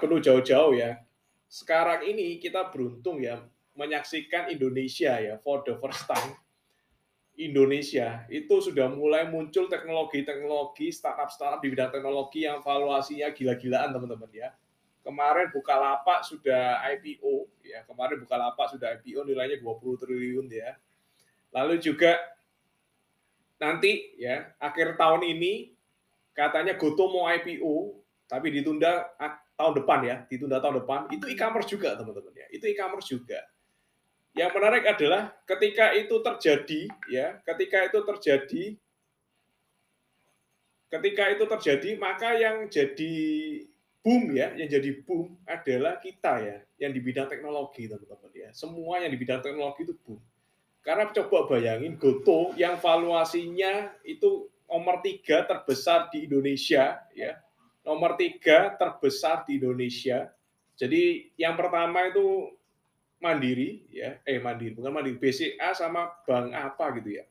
perlu jauh-jauh ya. Sekarang ini kita beruntung ya menyaksikan Indonesia ya for the first time. Indonesia itu sudah mulai muncul teknologi-teknologi startup-startup di bidang teknologi yang valuasinya gila-gilaan teman-teman ya. Kemarin Bukalapak sudah IPO ya, kemarin Bukalapak sudah IPO nilainya 20 triliun ya. Lalu juga nanti ya akhir tahun ini katanya Goto mau IPO tapi ditunda tahun depan ya, ditunda tahun depan, itu e-commerce juga teman-teman ya. Itu e-commerce juga. Yang menarik adalah ketika itu terjadi ya, ketika itu terjadi ketika itu terjadi maka yang jadi boom ya, yang jadi boom adalah kita ya, yang di bidang teknologi teman-teman ya. Semua yang di bidang teknologi itu boom. Karena coba bayangin Goto yang valuasinya itu nomor tiga terbesar di Indonesia ya, nomor tiga terbesar di Indonesia. Jadi yang pertama itu Mandiri ya, eh Mandiri bukan Mandiri BCA sama bank apa gitu ya.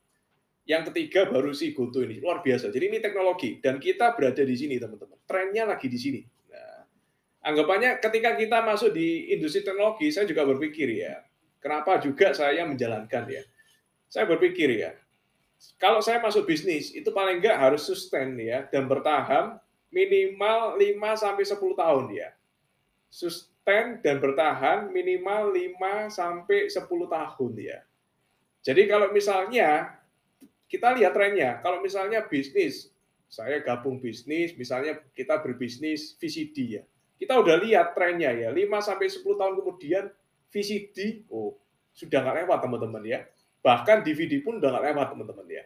Yang ketiga baru si Goto ini luar biasa. Jadi ini teknologi dan kita berada di sini teman-teman. Trennya lagi di sini. Nah, anggapannya ketika kita masuk di industri teknologi, saya juga berpikir ya, kenapa juga saya menjalankan ya. Saya berpikir ya, kalau saya masuk bisnis itu paling enggak harus sustain ya dan bertahan minimal 5 sampai 10 tahun ya. Sustain dan bertahan minimal 5 sampai 10 tahun ya. Jadi kalau misalnya kita lihat trennya, kalau misalnya bisnis, saya gabung bisnis, misalnya kita berbisnis VCD ya. Kita udah lihat trennya ya, 5 sampai 10 tahun kemudian VCD oh sudah nggak lewat teman-teman ya. Bahkan DVD pun udah nggak lewat teman-teman ya.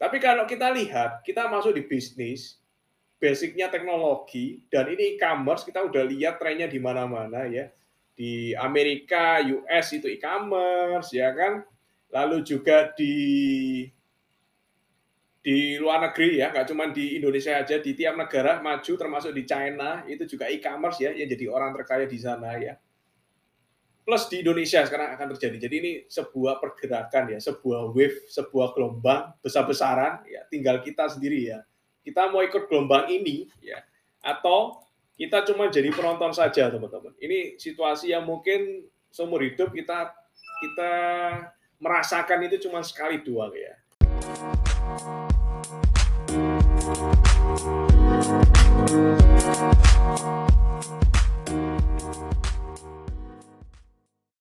Tapi kalau kita lihat, kita masuk di bisnis, basicnya teknologi dan ini e-commerce kita udah lihat trennya di mana-mana ya. Di Amerika, US itu e-commerce ya kan? Lalu juga di di luar negeri ya. Nggak cuma di Indonesia aja di tiap negara maju termasuk di China itu juga e-commerce ya yang jadi orang terkaya di sana ya. Plus di Indonesia sekarang akan terjadi. Jadi ini sebuah pergerakan ya sebuah wave sebuah gelombang besar-besaran ya. Tinggal kita sendiri ya kita mau ikut gelombang ini ya atau kita cuma jadi penonton saja teman-teman. Ini situasi yang mungkin seumur hidup kita kita merasakan itu cuma sekali doang ya.